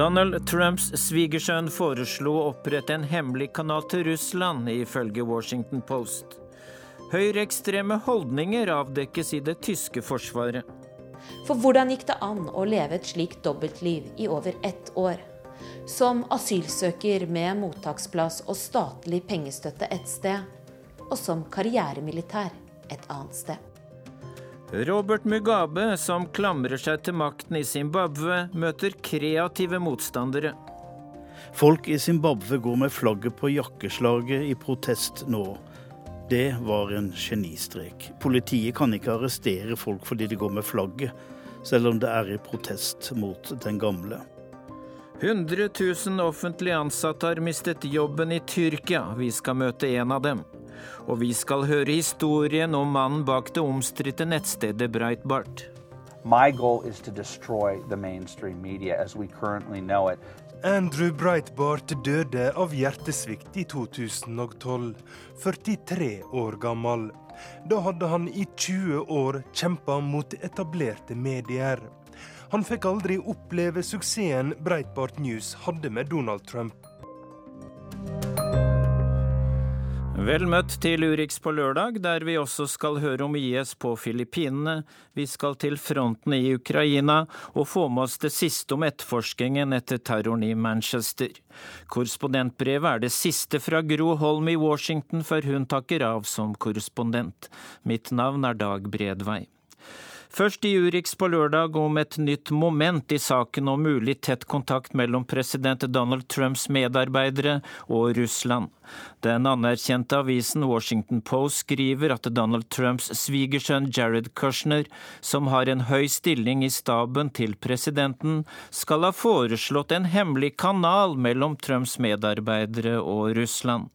Donald Trumps svigersønn foreslo å opprette en hemmelig kanal til Russland, ifølge Washington Post. Høyreekstreme holdninger avdekkes i det tyske forsvaret. For hvordan gikk det an å leve et slikt dobbeltliv i over ett år? Som asylsøker med mottaksplass og statlig pengestøtte et sted, og som karrieremilitær et annet sted. Robert Mugabe, som klamrer seg til makten i Zimbabwe, møter kreative motstandere. Folk i Zimbabwe går med flagget på jakkeslaget i protest nå. Det var en genistrek. Politiet kan ikke arrestere folk fordi de går med flagget, selv om det er i protest mot den gamle. 100 000 offentlig ansatte har mistet jobben i Tyrkia. Vi skal møte en av dem. Og vi skal høre historien om mannen bak det omstridte nettstedet Breitbart. My goal is to destroy the mainstream media as we currently know it. Andrew Breitbart døde av hjertesvikt i 2012, 43 år gammel. Da hadde han i 20 år kjempa mot etablerte medier. Han fikk aldri oppleve suksessen Breitbart News hadde med Donald Trump. Vel møtt til Urix på lørdag, der vi også skal høre om IS på Filippinene. Vi skal til fronten i Ukraina og få med oss det siste om etterforskningen etter terroren i Manchester. Korrespondentbrevet er det siste fra Gro Holm i Washington før hun takker av som korrespondent. Mitt navn er Dag Bredvei. Først i Urix på lørdag om et nytt moment i saken om mulig tett kontakt mellom president Donald Trumps medarbeidere og Russland. Den anerkjente avisen Washington Post skriver at Donald Trumps svigersønn Jared Kushner, som har en høy stilling i staben til presidenten, skal ha foreslått en hemmelig kanal mellom Trumps medarbeidere og Russland.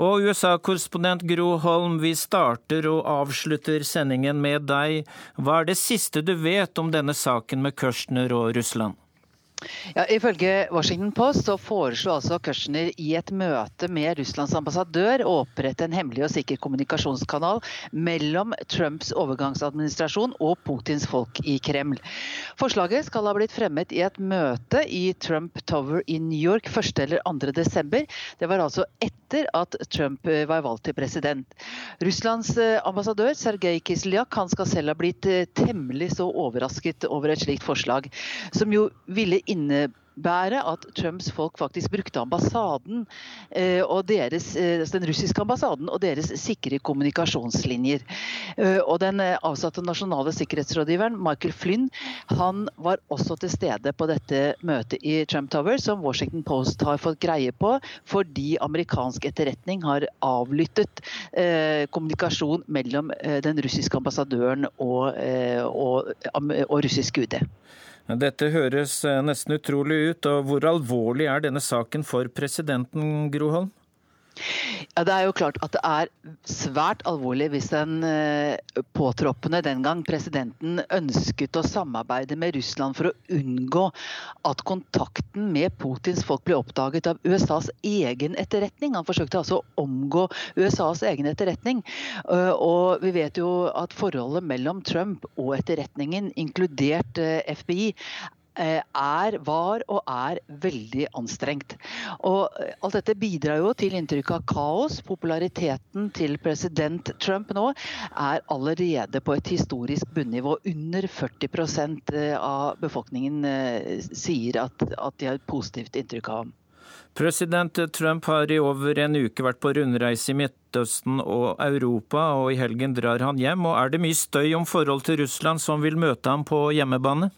Og USA-korrespondent Gro Holm, vi starter og avslutter sendingen med deg. Hva er det siste du vet om denne saken med Kushner og Russland? Ja, Ifølge Washington Post så foreslo altså Kushner i et møte med Russlands ambassadør å opprette en hemmelig og sikker kommunikasjonskanal mellom Trumps overgangsadministrasjon og Putins folk i Kreml. Forslaget skal ha blitt fremmet i et møte i Trump Tower i New York 1. eller 2. desember. Det var altså etter at Trump eh, var valgt til president. Russlands eh, ambassadør Sergej Kislyak han skal selv ha blitt eh, temmelig så overrasket over et slikt forslag, som jo ville innebære at Trumps folk faktisk brukte ambassaden eh, og deres, eh, den russiske ambassaden og deres sikre kommunikasjonslinjer. Eh, og Den avsatte nasjonale sikkerhetsrådgiveren Michael Flynn han var også til stede på dette møtet i Trump Tower, som Washington Post har fått greie på fordi amerikansk etterretning har avlyttet kommunikasjon mellom den russiske ambassadøren og, og, og russisk UD. Dette høres eh, nesten utrolig ut, og hvor alvorlig er denne saken for presidenten, Groholm? Ja, Det er jo klart at det er svært alvorlig hvis den eh, påtroppende den gang presidenten ønsket å samarbeide med Russland for å unngå at kontakten med Putins folk ble oppdaget av USAs egen etterretning. Han forsøkte altså å omgå USAs egen etterretning. Eh, og vi vet jo at forholdet mellom Trump og etterretningen, inkludert eh, FBI, er, var og er veldig anstrengt. Og eh, alt dette bidrar jo til inntrykk av kaos. Populariteten til president Trump nå er allerede på et historisk bunnivå. Under 40 eh, av befolkningen sier at, at de har et positivt inntrykk av ham. President Trump har i over en uke vært på rundreise i Midtøsten og Europa, og i helgen drar han hjem. Og er det mye støy om forhold til Russland som vil møte ham på hjemmebane?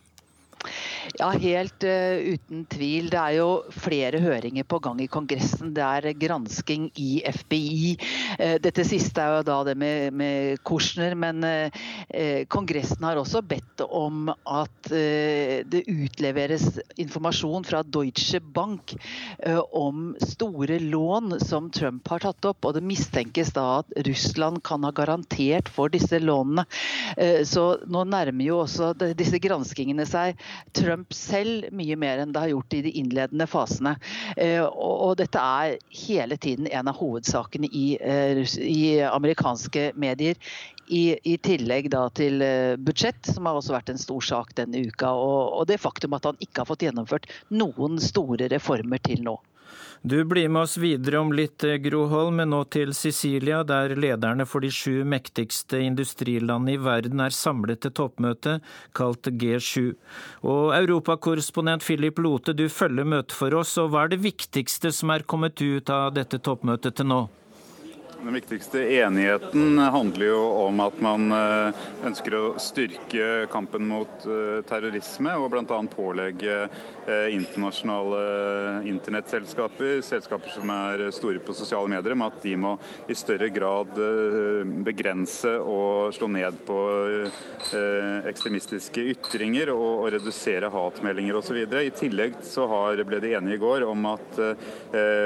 Ja, helt uh, uten tvil. Det er jo flere høringer på gang i Kongressen. Det er gransking i FBI. Uh, eh, dette siste er jo da det med, med Kushner, men uh, Kongressen har også bedt om at det utleveres informasjon fra Deutsche Bank om store lån som Trump har tatt opp. Og det mistenkes da at Russland kan ha garantert for disse lånene. Så nå nærmer jo også disse granskingene seg Trump selv mye mer enn det har gjort i de innledende fasene. Eh, og dette er hele tiden en av hovedsakene i, i amerikanske medier. I, I, tillegg da til budsjett, som har også vært en stor sak denne uka. Og, og det faktum at han ikke har fått gjennomført noen store reformer til nå. Du blir med oss videre om litt, eh, Gro Holm, men nå til Sicilia, der lederne for de sju mektigste industrilandene i verden er samlet til toppmøte, kalt G7. Og Europakorrespondent Philip Lote, du følger møtet for oss, og hva er det viktigste som er kommet ut av dette toppmøtet til nå? Den viktigste enigheten handler jo om at man eh, ønsker å styrke kampen mot eh, terrorisme, og bl.a. pålegge eh, internasjonale internettselskaper, selskaper som er store på sosiale medier, med at de må i større grad begrense og slå ned på ekstremistiske ytringer og, redusere hatmeldinger osv. I tillegg så ble de enige i går om at,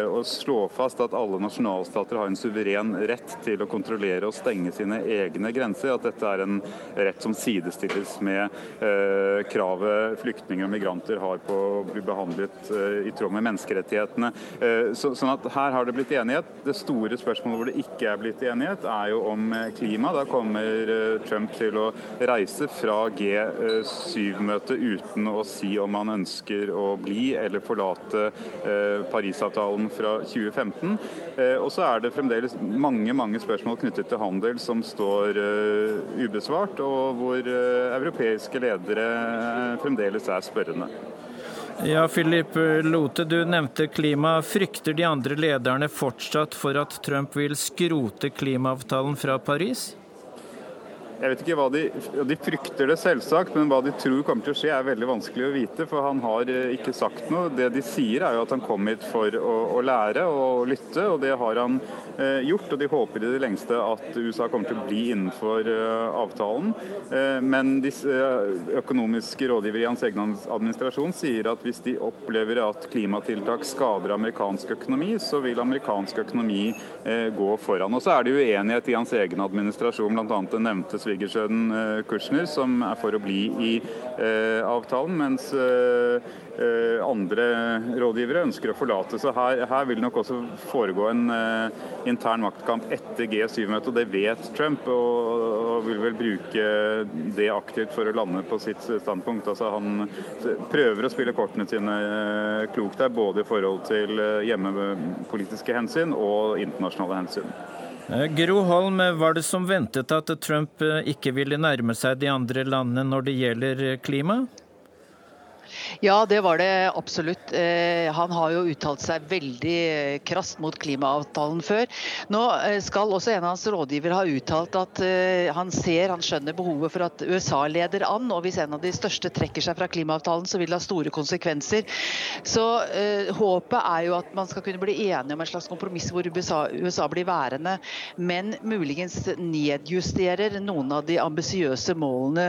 å slå fast at alle nasjonalstater har en suveren en rett til å kontrollere og stenge sine egne grenser. At dette er en rett som sidestilles med eh, kravet flyktninger og migranter har på å bli behandlet eh, i tråd med menneskerettighetene. Eh, så, sånn at Her har det blitt enighet. Det store spørsmålet hvor det ikke er blitt enighet, er jo om eh, klima. Da kommer eh, Trump til å reise fra G7-møtet uten å si om han ønsker å bli eller forlate eh, Parisavtalen fra 2015. Og så er det fremdeles mange mange spørsmål knyttet til handel som står uh, ubesvart, og hvor uh, europeiske ledere uh, fremdeles er spørrende. Ja, Philip Lote, du nevnte klima. Frykter de andre lederne fortsatt for at Trump vil skrote klimaavtalen fra Paris? Jeg vet ikke hva de, de frykter det selvsagt, men hva de tror kommer til å skje er veldig vanskelig å vite. For han har eh, ikke sagt noe. Det de sier er jo at han kom hit for å, å lære og lytte, og det har han eh, gjort. Og de håper i det lengste at USA kommer til å bli innenfor eh, avtalen. Eh, men disse eh, økonomiske rådgivere i hans egen administrasjon sier at hvis de opplever at klimatiltak skader amerikansk økonomi, så vil amerikansk økonomi eh, gå foran. Og så er det uenighet i hans egen administrasjon, bl.a. den nevnte svigersønnen eh, Kushner, som er for å bli i eh, avtalen, mens eh, andre rådgivere ønsker å forlate. Så her, her vil nok også foregå en intern maktkamp etter G7-møtet, og det vet Trump. Og, og, vil vel bruke det aktivt for å lande på sitt standpunkt. Altså Han prøver å spille kortene sine klokt der, både i forhold til hjemmepolitiske hensyn og internasjonale hensyn. Eh, Gro Holm, var det som ventet at Trump eh, ikke ville nærme seg de andre landene når det gjelder eh, klima? Ja, det var det absolutt. Eh, han har jo uttalt seg veldig eh, krast mot klimaavtalen før. Nå eh, skal også en av hans rådgivere ha uttalt at han ser, han skjønner behovet for at USA leder an. Og hvis en av de største trekker seg fra klimaavtalen, så vil det ha store konsekvenser. Så håpet er jo at man skal kunne bli enige om en slags kompromiss hvor USA, USA blir værende, men muligens nedjusterer noen av de ambisiøse målene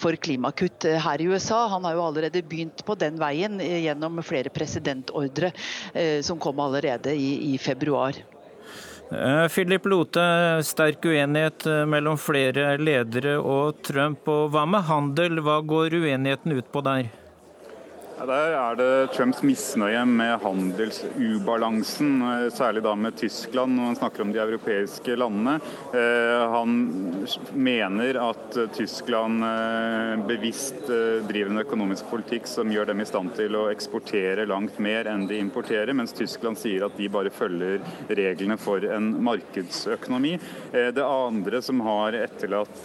for klimakutt her i USA. Han har jo allerede begynt på den veien eh, gjennom flere presidentordre eh, som kom allerede i, i februar. Eh, Philip Lote, sterk uenighet mellom flere ledere og Trump. Og hva med handel, hva går uenigheten ut på der? Der er det Trumps misnøye med handelsubalansen, eh, særlig da med Tyskland når han snakker om de europeiske landene. Eh, han mener at Tyskland eh, bevisst driver en økonomisk politikk som gjør dem i stand til å eksportere langt mer enn de importerer, mens Tyskland sier at de bare følger reglene for en markedsøkonomi. Det andre som har etterlatt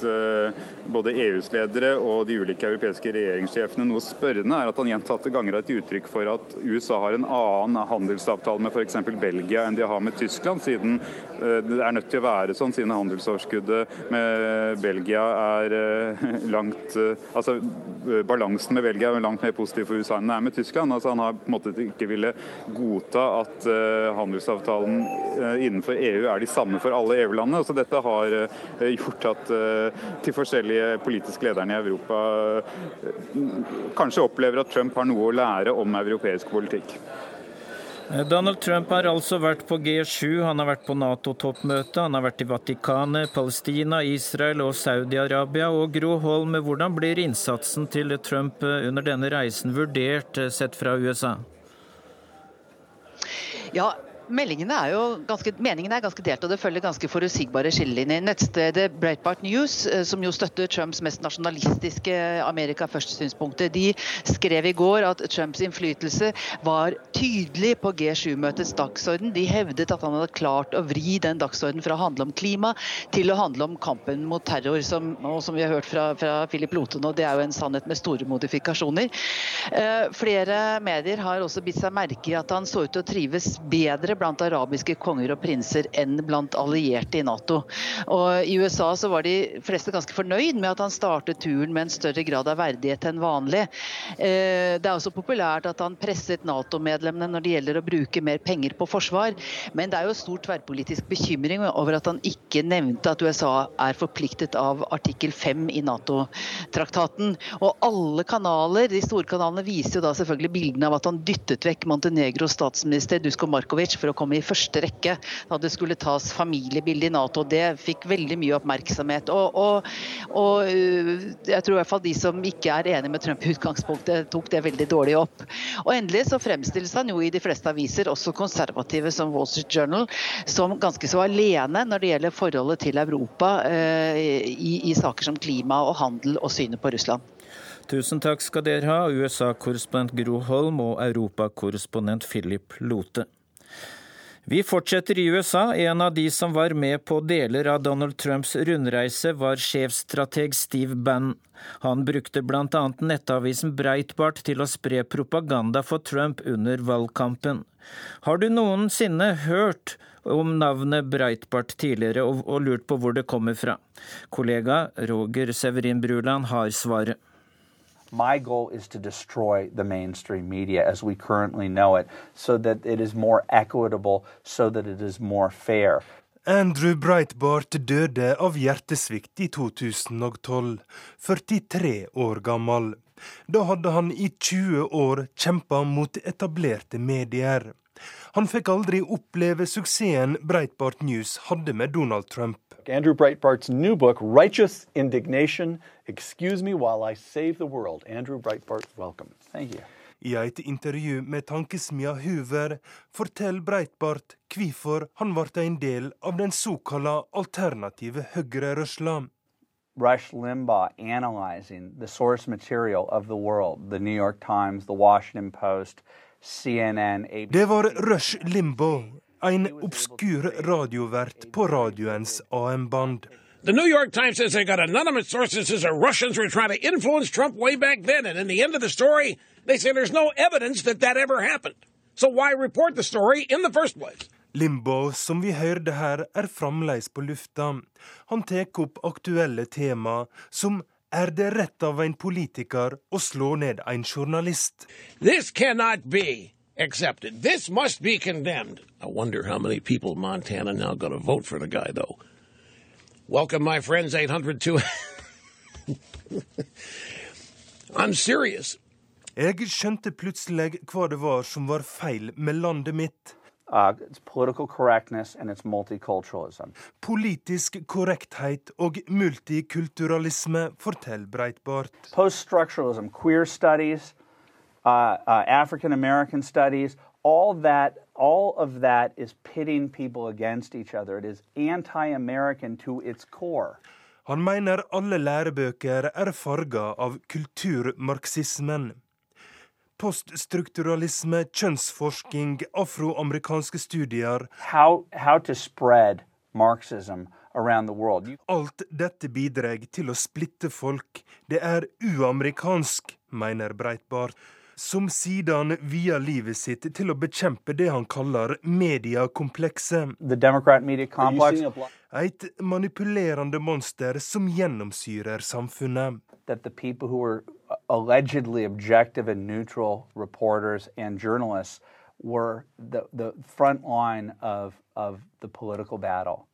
både EUs ledere og de ulike europeiske regjeringssjefene noe spørrende, er at han gjentatt gjentatte ganger et uttrykk for at USA har en annen handelsavtale med f.eks. Belgia enn de har med Tyskland, siden eh, det er nødt til å være sånn siden handelsoverskuddet med Belgia er eh, langt eh, Altså balansen med Belgia er langt mer positiv for USA enn det er med Tyskland. Altså Han har på en måte ikke ville godta at handelsavtalen innenfor EU er de samme for alle EU-landene. Så dette har gjort at de forskjellige politiske lederne i Europa kanskje opplever at Trump har noe noe å lære om europeisk politikk. Donald Trump har altså vært på G7, han har vært på Nato-toppmøte, han har vært i Vatikanet, Palestina, Israel og Saudi-Arabia. Og Gro Holm, hvordan blir innsatsen til Trump under denne reisen vurdert sett fra USA? Ja, Meldingene er jo ganske, meningene er ganske delt, og det følger ganske forutsigbare skillelinjer. Nettstedet Breitbart News, eh, som jo støtter Trumps mest nasjonalistiske Amerika først-synspunkter, de skrev i går at Trumps innflytelse var tydelig på G7-møtets dagsorden. De hevdet at han hadde klart å vri den dagsorden fra å handle om klima til å handle om kampen mot terror, som, og som vi har hørt fra, fra Philip Lote nå, det er jo en sannhet med store modifikasjoner. Eh, flere medier har også bitt seg merke i at han så ut til å trives bedre blant arabiske konger og prinser enn blant allierte i Nato. Og I USA så var de fleste ganske fornøyd med at han startet turen med en større grad av verdighet enn vanlig. Eh, det er også populært at han presset Nato-medlemmene når det gjelder å bruke mer penger på forsvar, men det er jo stor tverrpolitisk bekymring over at han ikke nevnte at USA er forpliktet av artikkel 5 i Nato-traktaten. Og alle kanaler, de store kanalene viser jo da selvfølgelig bildene av at han dyttet vekk Montenegros statsminister Dusko Markovic for å komme i første rekke da det skulle tas familiebilde i Nato. Det fikk veldig mye oppmerksomhet. Og, og, og øh, jeg tror i hvert fall de som ikke er enig med Trump i utgangspunktet, tok det veldig dårlig opp. Og endelig så fremstilles han jo i de fleste aviser, også konservative som Wall Street Journal, som ganske så alene når det gjelder forholdet til Europa eh, i, i saker som klima og handel og synet på Russland. Tusen takk skal dere ha, USA-korrespondent Gro Holm og europakorrespondent Philip Lote. Vi fortsetter i USA. En av de som var med på deler av Donald Trumps rundreise, var sjefstrateg Steve Bannon. Han brukte bl.a. nettavisen Breitbart til å spre propaganda for Trump under valgkampen. Har du noensinne hørt om navnet Breitbart tidligere, og, lurt på hvor det kommer fra? Kollega Roger Severin Bruland har svaret. My goal is to destroy the mainstream media as we currently know it so that it is more equitable, so that it is more fair. Andrew Breitbart døde av hjertesvikt i 2012, 43 år gammel. Da hadde han i 20 år kjempa mot etablerte medier. Han fikk aldri oppleve suksessen Breitbart News hadde med Donald Trump. Andrew Breitbart's new book, Righteous Indignation Excuse Me While I Save the World. Andrew Breitbart, welcome. Thank you. I et intervju med tankesmia Hoover forteller Breitbart hvorfor han ble en del av den såkalte alternative høyrerørsla. Rush Limbaugh analyzing the source material of the world, the New York Times, the Washington Post, CNN, ABC. Det var Rush Limbaugh, en obskur radiovert på radioens AM-band. The New York Times says they got anonymous sources says the Russians were trying to influence Trump way back then. And in the end of the story, they say there's no evidence that that ever happened. So why report the story in the first place? Limbo, som vi hørte her, er fremdeles på lufta. Han tar opp aktuelle tema, som er det rett av en politiker å slå ned en journalist? This cannot be accepted. This must be condemned. I wonder how many people Montana now going to vote for the guy, though. Welcome, my friends, 802. I'm serious. Jeg skjønte plutselig hva det var som var feil med landet mitt. Uh, it's political correctness and it's multiculturalism. Politisk korrekthet og multikulturalisme, forteller Breitbart. Post-structuralism, queer studies, uh, uh, African American studies, all that all of that is pitting people against each other. It is anti-American to its core. Han mener alle lærebøker er farga av kulturmarxismen. Poststrukturalisme, kjønnsforsking, afroamerikanske studier How, how to spread Marxism around the world. You- Alt dette bidrar til å splitte folk. Det er uamerikansk, mener Breitbart, som siden vier livet sitt til å bekjempe det han kaller mediekomplekset. Media Et manipulerende monster som gjennomsyrer samfunnet. That the people who were allegedly objective and neutral reporters and journalists were the, the front line of, of the political battle.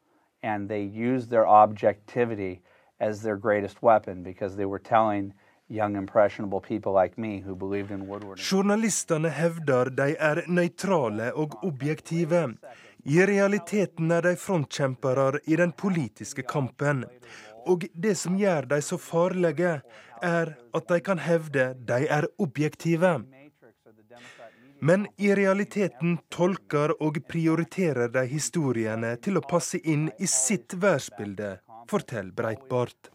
And they used their objectivity as their greatest weapon because they were telling young, impressionable people like me who believed in Woodward. Journalistene hevder de er nøytrale og objektive. I realiteten er de frontkjempere i den politiske kampen. Og det som gjør de så farlige, er at de kan hevde de er objektive. Men i realiteten tolker og prioriterer de historiene til å passe inn i sitt verdensbilde, forteller Breitbart.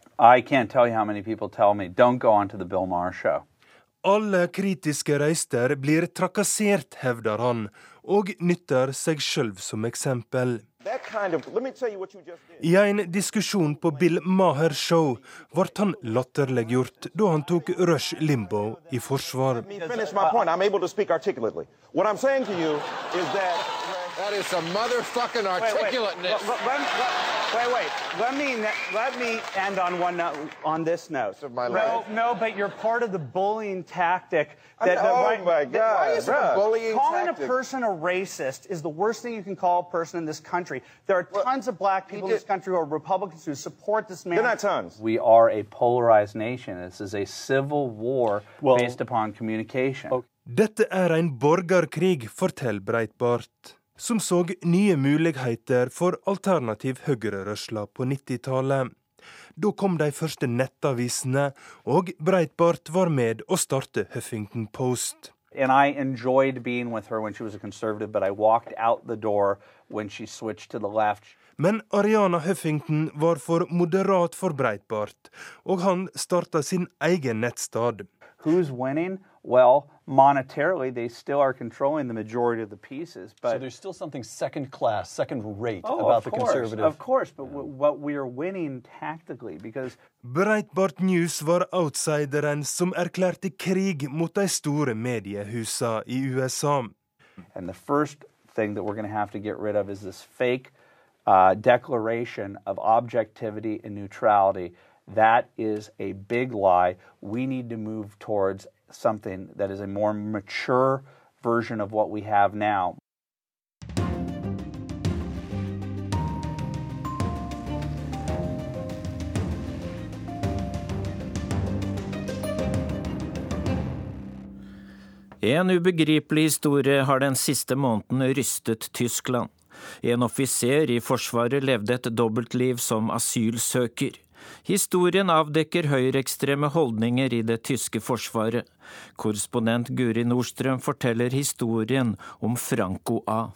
Alle kritiske røyster blir trakassert, hevder han, og nytter seg sjøl som eksempel. I en diskusjon på Bill Maher Show ble han latterliggjort da han tok Rush Limbo i forsvar. That is some motherfucking articulateness. Wait, wait. Let, wait, wait. Let me let me end on one note, on this note. Of my no, life. no, but you're part of the bullying tactic. That, I- the oh right- my that- God, why is it a bruh. bullying Calling tactic? a person a racist is the worst thing you can call a person in this country. There are tons of black people in this country who are Republicans who support this man. They're not tons. We are a polarized nation. This is a civil war Well- based upon communication. Dette er en borgerkrig, forteller Breitbart, som så nye muligheter for alternativ høyrerørsla på 90-tallet. Da kom de første nettavisene, og Breitbart var med å starte Huffington Post. And I enjoyed being with her when she was a conservative, but I walked out the door when she switched to the left. Men Ariana Huffington var for moderat for Breitbart, og han starta sin egen nettstad. Who's winning? Well, monetarily, they still are controlling the majority of the pieces. But so there's still something second class, second rate oh, about the course, conservative. of course. But w- what we are winning tactically because Breitbart News var outsideren som erklærte krig mot de store mediehusa i USA. And the first thing that we're going to have to get rid of is this fake uh, declaration of objectivity and neutrality. That is a big lie. We need to move towards something that is a more mature version of what we have now. En ubegripelig historie har den siste måneden rystet Tyskland. En offiser i Forsvaret levde et dobbeltliv som asylsøker. Historien avdekker høyreekstreme holdninger i det tyske forsvaret. Korrespondent Guri Nordstrøm forteller historien om Franco A.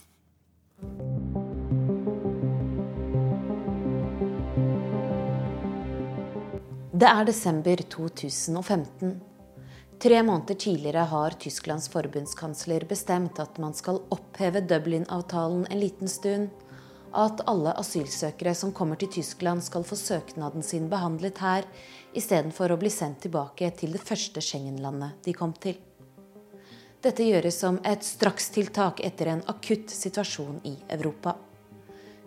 Det er desember 2015. Tre måneder tidligere har Tysklands forbundskansler bestemt at man skal oppheve Dublin-avtalen en liten stund, at alle asylsøkere som kommer til Tyskland skal få søknaden sin behandlet her, istedenfor å bli sendt tilbake til det første Schengen-landet de kom til. Dette gjøres som et strakstiltak etter en akutt situasjon i Europa.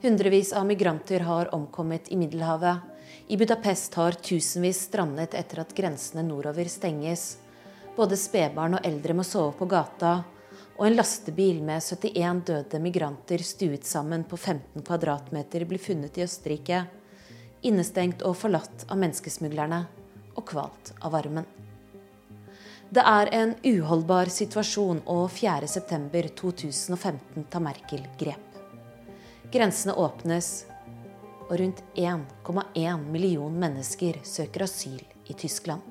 Hundrevis av migranter har omkommet i Middelhavet. I Budapest har tusenvis strandet etter at grensene nordover stenges. Både spedbarn og eldre må sove på gata. Og en lastebil med 71 døde migranter stuet sammen på 15 kvadratmeter blir funnet i Østerrike. Innestengt og forlatt av menneskesmuglerne og kvalt av varmen. Det er en uholdbar situasjon, og 4.9.2015 tar Merkel grep. Grensene åpnes, og rundt 1,1 million mennesker søker asyl i Tyskland.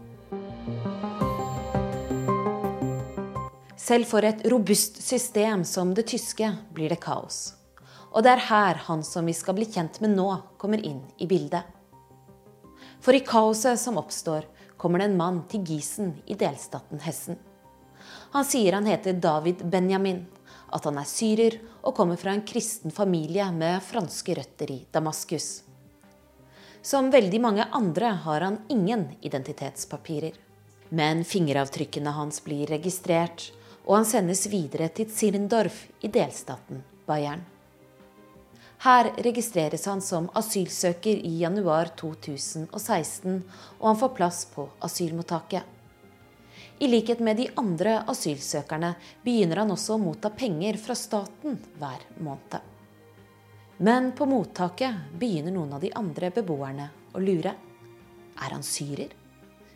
Selv for et robust system som det tyske blir det kaos. Og det er her han som vi skal bli kjent med nå, kommer inn i bildet. For i kaoset som oppstår, kommer det en mann til Gisen i delstaten Hessen. Han sier han heter David Benjamin, at han er syrer og kommer fra en kristen familie med franske røtter i Damaskus. Som veldig mange andre har han ingen identitetspapirer. Men fingeravtrykkene hans blir registrert, og han sendes videre til Zirndorf i delstaten Bayern. Her registreres han som asylsøker i januar 2016, og han får plass på asylmottaket. I likhet med de andre asylsøkerne begynner han også å motta penger fra staten hver måned. Men på mottaket begynner noen av de andre beboerne å lure. Er han syrer?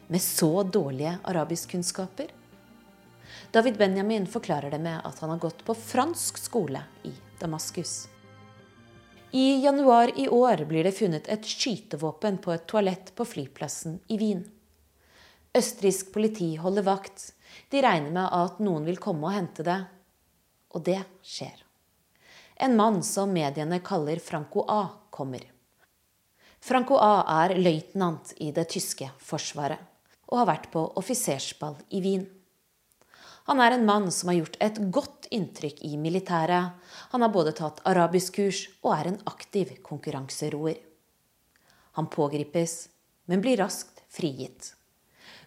med så dårlige arabiskkunnskaper? David Benjamin forklarer det med at han har gått på fransk skole i Damaskus. I januar i år blir det funnet et skytevåpen på et toalett på flyplassen i Wien. Østerriksk politi holder vakt. De regner med at noen vil komme og hente det. Og det skjer. En mann som mediene kaller Franco A, kommer. Franco A er løytnant i det tyske forsvaret og har vært på offisersball i Wien. Han er en mann som har gjort et godt inntrykk i militæret. Han har både tatt arabiskkurs og er en aktiv konkurranseroer. Han pågripes, men blir raskt frigitt.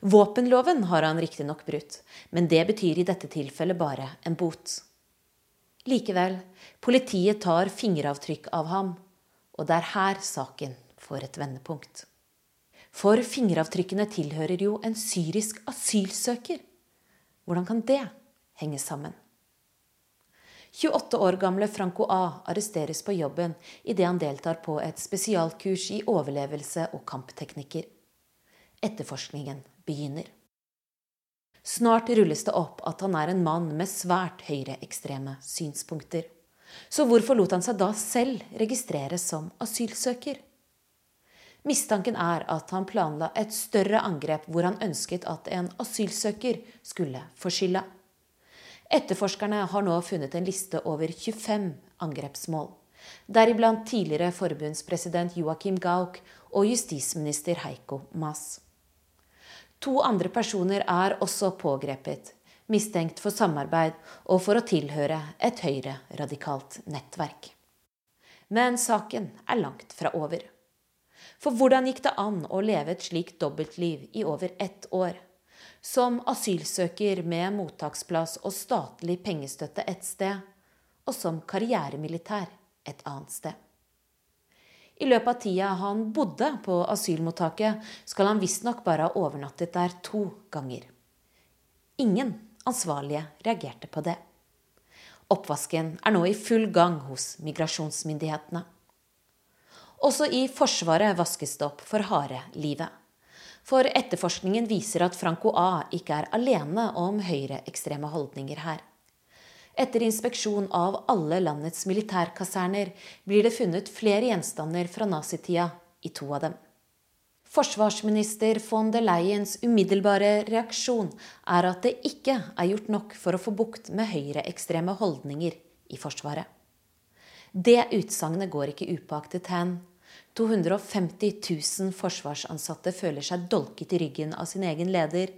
Våpenloven har han riktignok brutt, men det betyr i dette tilfellet bare en bot. Likevel, politiet tar fingeravtrykk av ham, og det er her saken får et vendepunkt. For fingeravtrykkene tilhører jo en syrisk asylsøker. Hvordan kan det henge sammen? 28 år gamle Franco A arresteres på jobben idet han deltar på et spesialkurs i overlevelse og kampteknikker. Etterforskningen begynner. Snart rulles det opp at han er en mann med svært høyreekstreme synspunkter. Så hvorfor lot han seg da selv registreres som asylsøker? Mistanken er at han planla et større angrep hvor han ønsket at en asylsøker skulle få skylda. Etterforskerne har nå funnet en liste over 25 angrepsmål. Deriblant tidligere forbundspresident Joakim Gauck og justisminister Heiko Maas. To andre personer er også pågrepet, mistenkt for samarbeid og for å tilhøre et høyreradikalt nettverk. Men saken er langt fra over. For hvordan gikk det an å leve et slikt dobbeltliv i over ett år? Som asylsøker med mottaksplass og statlig pengestøtte et sted, og som karrieremilitær et annet sted. I løpet av tida han bodde på asylmottaket, skal han visstnok bare ha overnattet der to ganger. Ingen ansvarlige reagerte på det. Oppvasken er nå i full gang hos migrasjonsmyndighetene. Også i Forsvaret vaskes det opp for harde livet. For etterforskningen viser at Franco A ikke er alene om høyreekstreme holdninger her. Etter inspeksjon av alle landets militærkaserner blir det funnet flere gjenstander fra nazitida i to av dem. Forsvarsminister von der Leyens umiddelbare reaksjon er at det ikke er gjort nok for å få bukt med høyreekstreme holdninger i Forsvaret. Det utsagnet går ikke upåaktet hen. 250 000 forsvarsansatte føler seg dolket i ryggen av sin egen leder.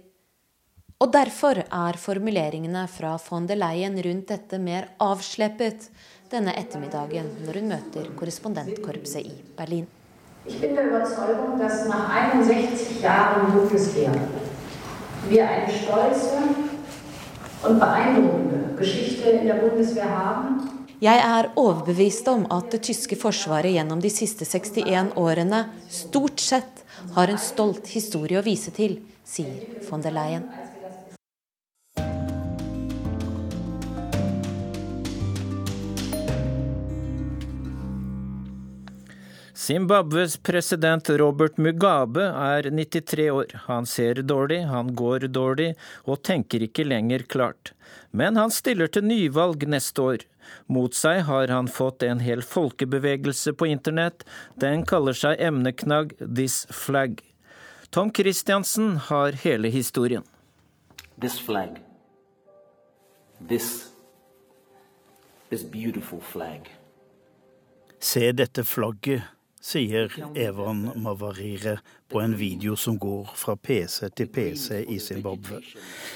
Og derfor er formuleringene fra von der Leyen rundt dette mer avsleppet denne ettermiddagen når hun møter korrespondentkorpset i Berlin. Ich bin der Überzeugung, dass nach 61 Jahren Bundeswehr wir beeindruckende Geschichte in der Bundeswehr haben. Jeg er overbevist om at det tyske forsvaret gjennom de siste 61 årene stort sett har en stolt historie å vise til, sier von der Leyen. Zimbabwes president Robert Mugabe er 93 år. Han ser dårlig, han går dårlig og tenker ikke lenger klart. Men han stiller til nyvalg neste år. Mot seg har han fått en hel folkebevegelse på internett. Den kaller seg emneknagg This Flag. Tom Christiansen har hele historien. This flag. This, this beautiful flag. Se dette flagget, sier Evan Mavarire på en video som går fra PC til PC i Zimbabwe.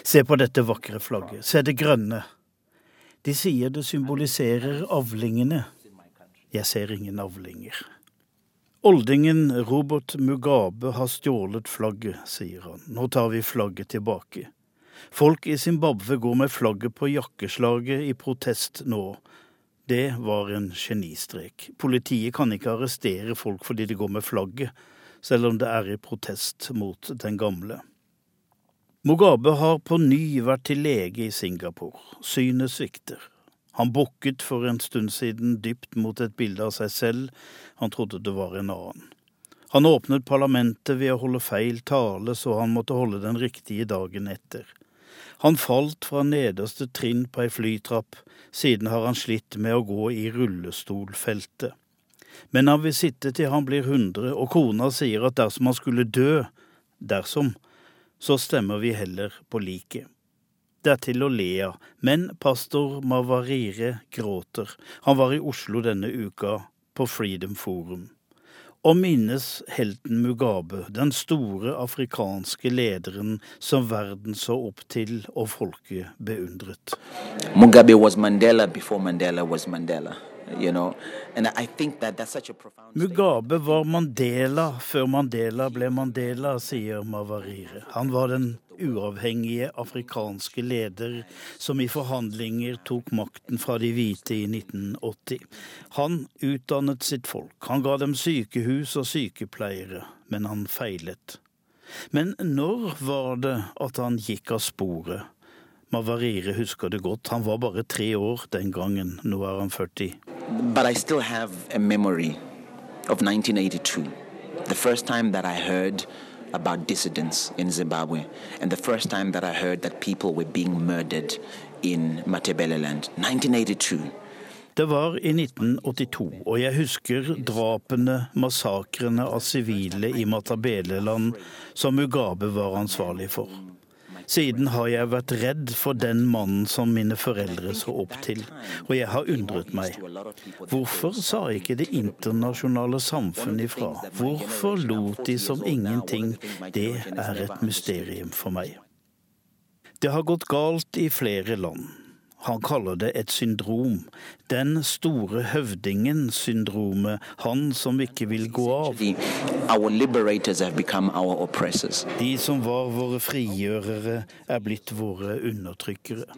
Se på dette vakre flagget. Se det grønne. De sier det symboliserer avlingene. Jeg ser ingen avlinger. Oldingen Robert Mugabe har stjålet flagget, sier han. Nå tar vi flagget tilbake. Folk i Zimbabwe går med flagget på jakkeslaget i protest nå. Det var en genistrek. Politiet kan ikke arrestere folk fordi de går med flagget, selv om det er i protest mot den gamle. Mugabe har på ny vært til lege i Singapore. Synet svikter. Han bukket for en stund siden dypt mot et bilde av seg selv. Han trodde det var en annen. Han åpnet parlamentet ved å holde feil tale, så han måtte holde den riktige dagen etter. Han falt fra nederste trinn på ei flytrapp, siden har han slitt med å gå i rullestolfeltet. Men han vil sitte til han blir 100, og kona sier at dersom han skulle dø, dersom, så stemmer vi heller på liket. Det er til å le av, men pastor Mavarire gråter. Han var i Oslo denne uka, på Freedom Forum og minnes helten Mugabe, den store afrikanske lederen som verden så opp til og folket beundret. Mugabe was Mandela before Mandela was Mandela. You know? that. Mugabe var Mandela før Mandela ble Mandela, sier Mavarire. Han var den uavhengige afrikanske leder som i forhandlinger tok makten fra de hvite i 1980. Han utdannet sitt folk. Han ga dem sykehus og sykepleiere, men han feilet. Men når var det at han gikk av sporet? Mavarire husker det godt. Han var bare tre år den gangen. Nå er han 40. But I still have a memory of 1982. The first time that I heard about dissidents in Zimbabwe, and the first time that I heard that people were being murdered in Matabeleland. 1982. Det var i 1982, og jeg husker drapene, massakrene av sivile i Matabeleland som Mugabe var ansvarlig for. Siden har jeg vært redd for den mannen som mine foreldre så opp til, og jeg har undret meg. Hvorfor sa ikke det internasjonale samfunn ifra? Hvorfor lot de som ingenting? Det er et mysterium for meg. Det har gått galt i flere land. Han kaller det et syndrom. Den store høvdingen-syndromet. Han som ikke vil gå av. De som var våre frigjørere, er blitt våre undertrykkere.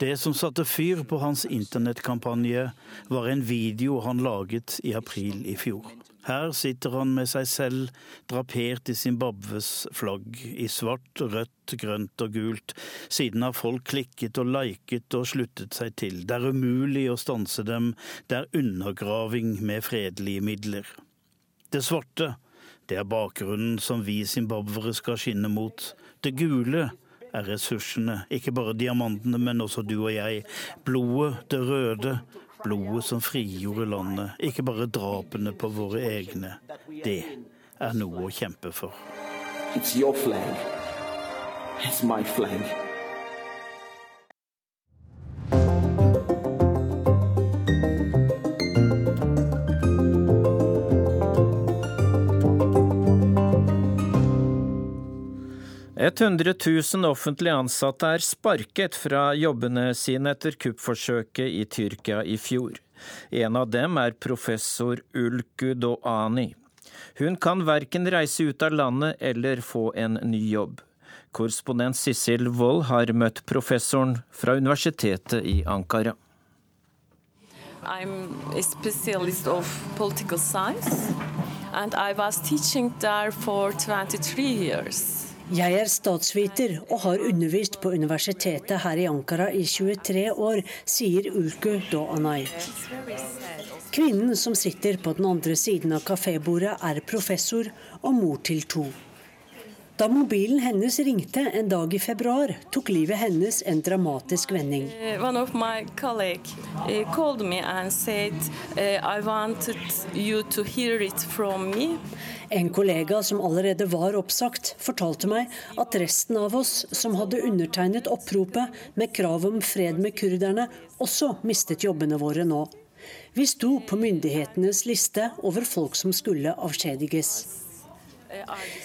Det som satte fyr på hans internettkampanje, var en video han laget i april i fjor. Her sitter han med seg selv, drapert i Zimbabwes flagg, i svart, rødt, grønt og gult. Siden har folk klikket og liket og sluttet seg til. Det er umulig å stanse dem, det er undergraving med fredelige midler. Det svarte, det er bakgrunnen som vi zimbabwere skal skinne mot. Det gule er ressursene, ikke bare diamantene, men også du og jeg. Blodet, det røde, blodet som frigjorde landet, ikke bare drapene på våre egne. Det er noe å kjempe for. It's your flag. It's my flag. Et hundre tusen offentlig ansatte er sparket fra jobbene sine etter kuppforsøket i Tyrkia i fjor. En av dem er professor Ulku Doani. Hun kan verken reise ut av landet eller få en ny jobb. Korrespondent Sissel Wold har møtt professoren fra universitetet i Ankara. I'm a specialist of political science, and I was teaching for 23 years. Jeg er statsviter og har undervist på universitetet her i Ankara i 23 år, sier Ulku Doğanay. Kvinnen som sitter på den andre siden av kafébordet, er professor og mor til to. Da mobilen hennes ringte en dag i februar, tok livet hennes en dramatisk vending. One of my colleagues called me and said, I wanted you to hear it from me. En kollega som allerede var oppsagt, fortalte meg at resten av oss som hadde undertegnet oppropet med krav om fred med kurderne, også mistet jobbene våre nå. Vi sto på myndighetenes liste over folk som skulle avskjediges.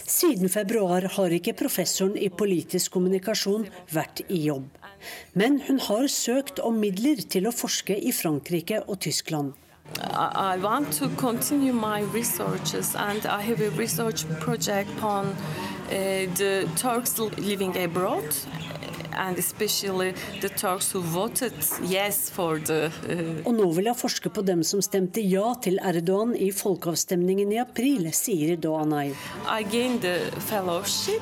Siden februar har ikke professoren i politisk kommunikasjon vært i jobb. Men hun har søkt om midler til å forske i Frankrike og Tyskland. I want to continue my researches and I have a research project on uh, the Turks living abroad and especially the Turks who voted yes for the uh... Og nå vil jeg forske på dem som stemte ja til Erdogan i folkeavstemningen i april, sier Doğanay. I gained the fellowship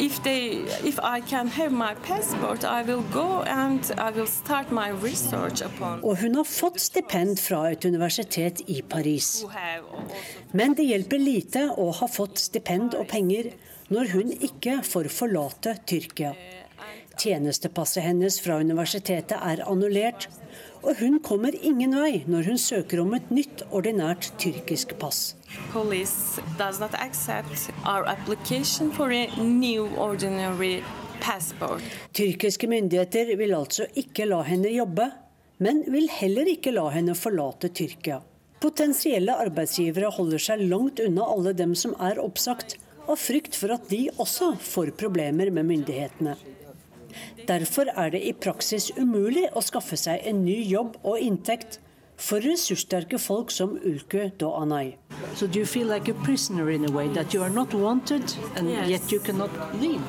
if they, if I can have my passport, I will go and I will start my research upon. Og hun har fått stipend fra et universitet i Paris. Men det hjelper lite å ha fått stipend og penger når hun ikke får forlate Tyrkia. Tjenestepasset hennes fra universitetet er annullert, og hun kommer ingen vei når hun søker om et nytt, ordinært tyrkisk pass. Police does not accept our application for a new ordinary passport. Tyrkiske myndigheter vil altså ikke la henne jobbe, men vil heller ikke la henne forlate Tyrkia. Potensielle arbeidsgivere holder seg langt unna alle dem som er oppsagt, av frykt for at de også får problemer med myndighetene. Derfor er det i praksis umulig å skaffe seg en ny jobb og inntekt for ressurssterke folk som Ulke Doanay. So do you feel like a prisoner in a way that you are not wanted and Yes. yet you cannot leave?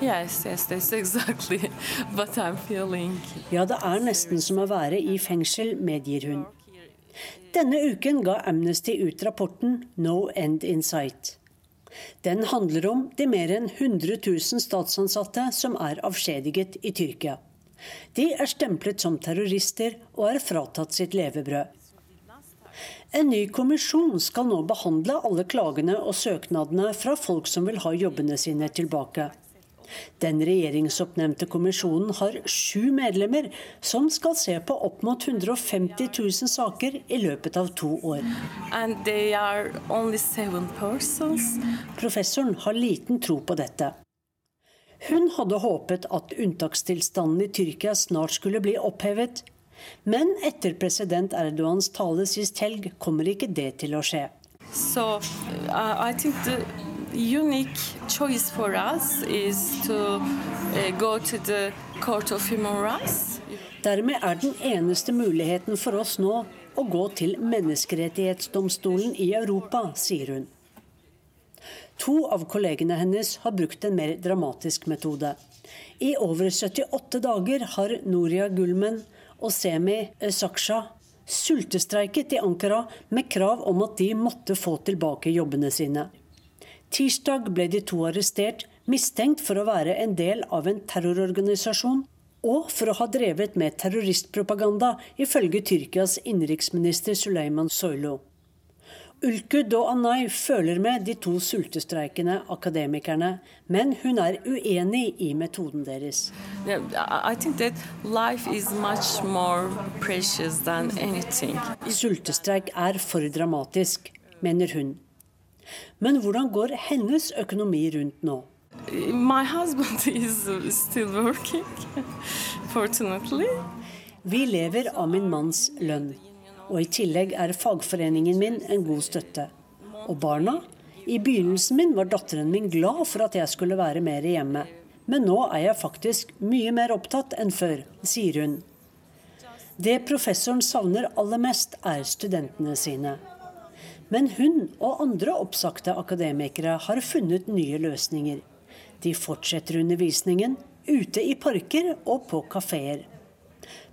Yes, yes, that's exactly what I'm feeling. Ja, det er nesten som å være i fengsel, medgir hun. Denne uken ga Amnesty ut rapporten No End in Sight. Den handler om de mer enn 100 000 statsansatte som er avskjediget i Tyrkia. De er stemplet som terrorister og er fratatt sitt levebrød. En ny kommisjon skal nå behandle alle klagene og søknadene fra folk som vil ha jobbene sine tilbake. Den regjeringsoppnevnte kommisjonen har sju medlemmer som skal se på opp mot 150 000 saker i løpet av to år. Professoren har liten tro på dette. Hun hadde håpet at unntakstilstanden i Tyrkia snart skulle bli opphevet. Men etter president Erdogans tale sist helg kommer ikke det til å skje. So uh, I think the unique choice for us is to uh, go to the Court of Human Rights. Dermed er den eneste muligheten for oss nå å gå til Menneskerettighetsdomstolen i Europa, sier hun. To av kollegene hennes har brukt en mer dramatisk metode. I over 78 dager har Noria Gulmen og Semi Saksha sultestreiket i Ankara med krav om at de måtte få tilbake jobbene sine. Tirsdag ble de to arrestert, mistenkt for å være en del av en terrororganisasjon og for å ha drevet med terroristpropaganda, ifølge Tyrkias innenriksminister Soylo. Soylu. og Anay føler med de to sultestreikende akademikerne, men hun er uenig i metoden deres. Yeah, I I think that life is much more precious than anything. Sultestreik er for dramatisk, mener hun. Men hvordan går hennes økonomi rundt nå? My husband is still working, fortunately. Vi lever av min manns lønn, og i tillegg er fagforeningen min en god støtte. Og barna? I begynnelsen min var datteren min glad for at jeg skulle være mer hjemme. Men nå er jeg faktisk mye mer opptatt enn før, sier hun. Det professoren savner aller mest, er studentene sine. Men hun og andre oppsagte akademikere har funnet nye løsninger. De fortsetter undervisningen ute i parker og på kafeer.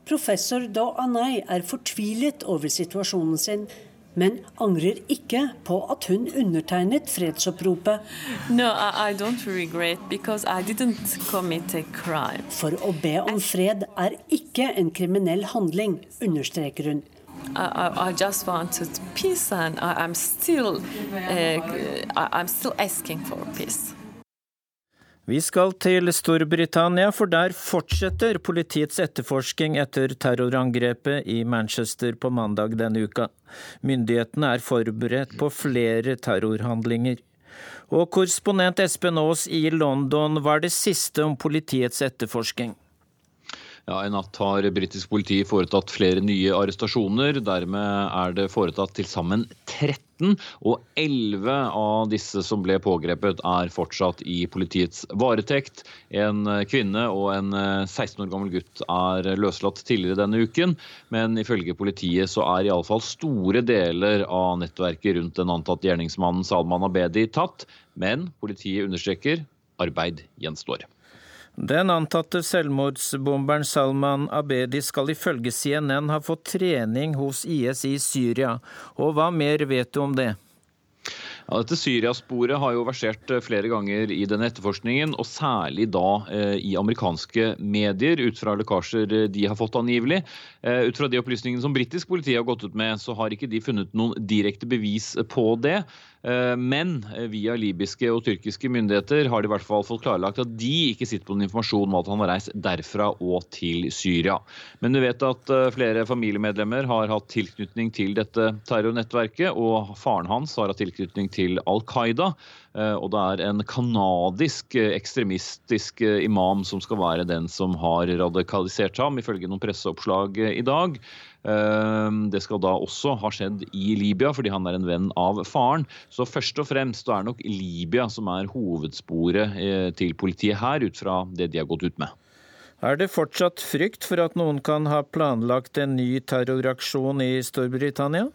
Professor Do Anay er fortvilet over situasjonen sin, men angrer ikke på at hun undertegnet fredsoppropet. No, I, I regret because I didn't commit a crime. For å be om fred er ikke en kriminell handling, understreker hun. I, I, just wanted peace, and I, I'm still, uh, still asking for peace. Vi skal til Storbritannia, for der fortsetter politiets etterforsking etter terrorangrepet i Manchester på mandag denne uka. Myndighetene er forberedt på flere terrorhandlinger. Og korrespondent Espen Aas i London, hva er det siste om politiets etterforsking? Ja, I natt har britisk politi foretatt flere nye arrestasjoner. Dermed er det foretatt til sammen 13, og 11 av disse som ble pågrepet er fortsatt i politiets varetekt. En kvinne og en 16 år gammel gutt er løslatt tidligere denne uken, men ifølge politiet så er iallfall store deler av nettverket rundt den antatte gjerningsmannen Salman Abedi tatt. Men politiet understreker arbeid gjenstår. Den antatte selvmordsbomberen Salman Abedi skal ifølge CNN ha fått trening hos IS i Syria. Og hva mer vet du om det? Ja, dette Syriasporet har jo versert eh, flere ganger i denne etterforskningen, og særlig da eh, i amerikanske medier, ut fra lekkasjer eh, de har fått angivelig. Eh, ut fra de opplysningene som britisk politi har gått ut med, så har ikke de funnet noen direkte bevis på det. Eh, men via libyske og tyrkiske myndigheter har de i hvert fall fått klarlagt at de ikke sitter på noen informasjon om at han har reist derfra og til Syria. Men du vet at flere familiemedlemmer har hatt tilknytning til dette terrornettverket, og faren hans har hatt tilknytning til Al Qaida. Eh, og det er en kanadisk eh, ekstremistisk eh, imam som skal være den som har radikalisert ham, ifølge noen presseoppslag i dag. Det skal da også ha skjedd i Libya, fordi han er en venn av faren. Så først og fremst er nok Libya som er hovedsporet til politiet her, ut fra det de har gått ut med. Er det fortsatt frykt for at noen kan ha planlagt en ny terroraksjon i Storbritannia?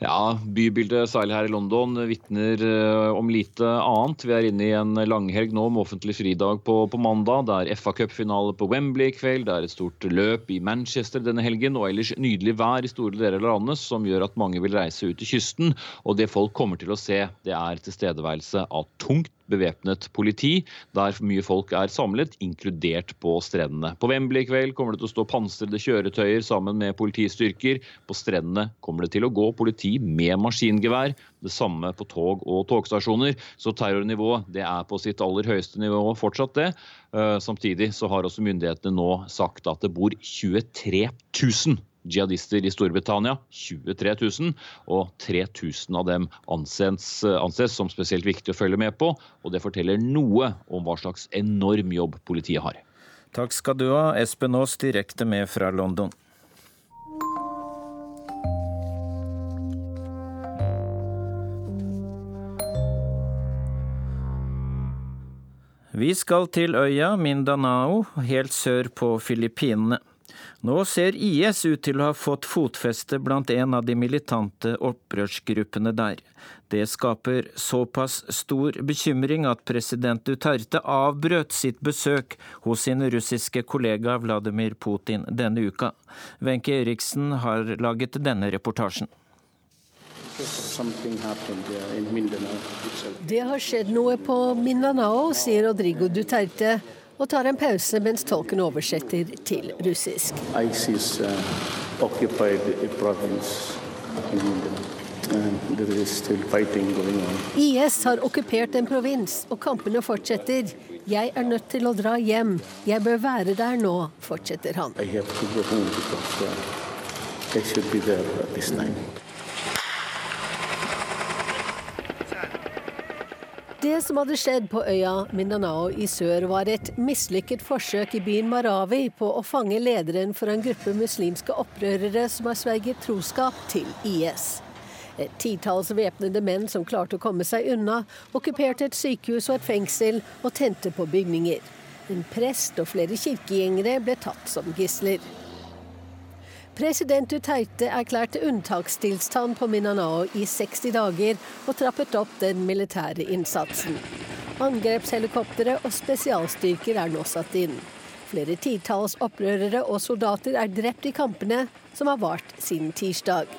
Ja, bybildet, særlig her i London, vitner eh, om lite annet. Vi er inne i en langhelg nå med offentlig fridag på, på mandag. Det er FA Cup-finale på Wembley i kveld. Det er et stort løp i Manchester denne helgen. Og ellers nydelig vær i store deler av landet som gjør at mange vil reise ut til kysten. Og det folk kommer til å se, det er tilstedeværelse av tungt bevæpnet politi, der mye folk er samlet, inkludert på strendene. På Wembley i kveld kommer det til å stå pansrede kjøretøyer sammen med politistyrker. På strendene kommer det til å gå politi med maskingevær. Det samme på tog og togstasjoner. Så terrornivået det er på sitt aller høyeste nivå fortsatt, det. Eh, samtidig så har også myndighetene nå sagt at det bor 23 000 jihadister i Storbritannia, 23 000, og 3000 av dem anses, anses, som spesielt viktig å følge med på. og Det forteller noe om hva slags enorm jobb politiet har. Takk skal du ha, Espen Aas direkte med fra London. Vi skal til øya Mindanao, helt sør på Filippinene. Nå ser IS ut til å ha fått fotfeste blant en av de militante opprørsgruppene der. Det skaper såpass stor bekymring at president Duterte avbrøt sitt besøk hos sin russiske kollega Vladimir Putin denne uka. Wenche Eriksen har laget denne reportasjen. Det har skjedd noe på Mindanao, sier Rodrigo Duterte og tar en pause mens tolken oversetter til russisk. ISIS, uh, IS har okkupert en provins, og kampene fortsetter. Jeg er nødt til å dra hjem. Jeg bør være der nå, fortsetter han. I have to go home because, uh, I should be there at this time. Det som hadde skjedd på øya Mindanao i sør, var et mislykket forsøk i byen Marawi på å fange lederen for en gruppe muslimske opprørere som har sverget troskap til IS. Et titalls væpnede menn som klarte å komme seg unna, okkuperte et sykehus og et fengsel og tente på bygninger. En prest og flere kirkegjengere ble tatt som gisler. President Duterte erklærte unntakstilstand på Minanao i 60 dager og trappet opp den militære innsatsen. Angrepshelikoptre og spesialstyrker er nå satt inn. Flere titalls opprørere og soldater er drept i kampene, som har vart siden tirsdag.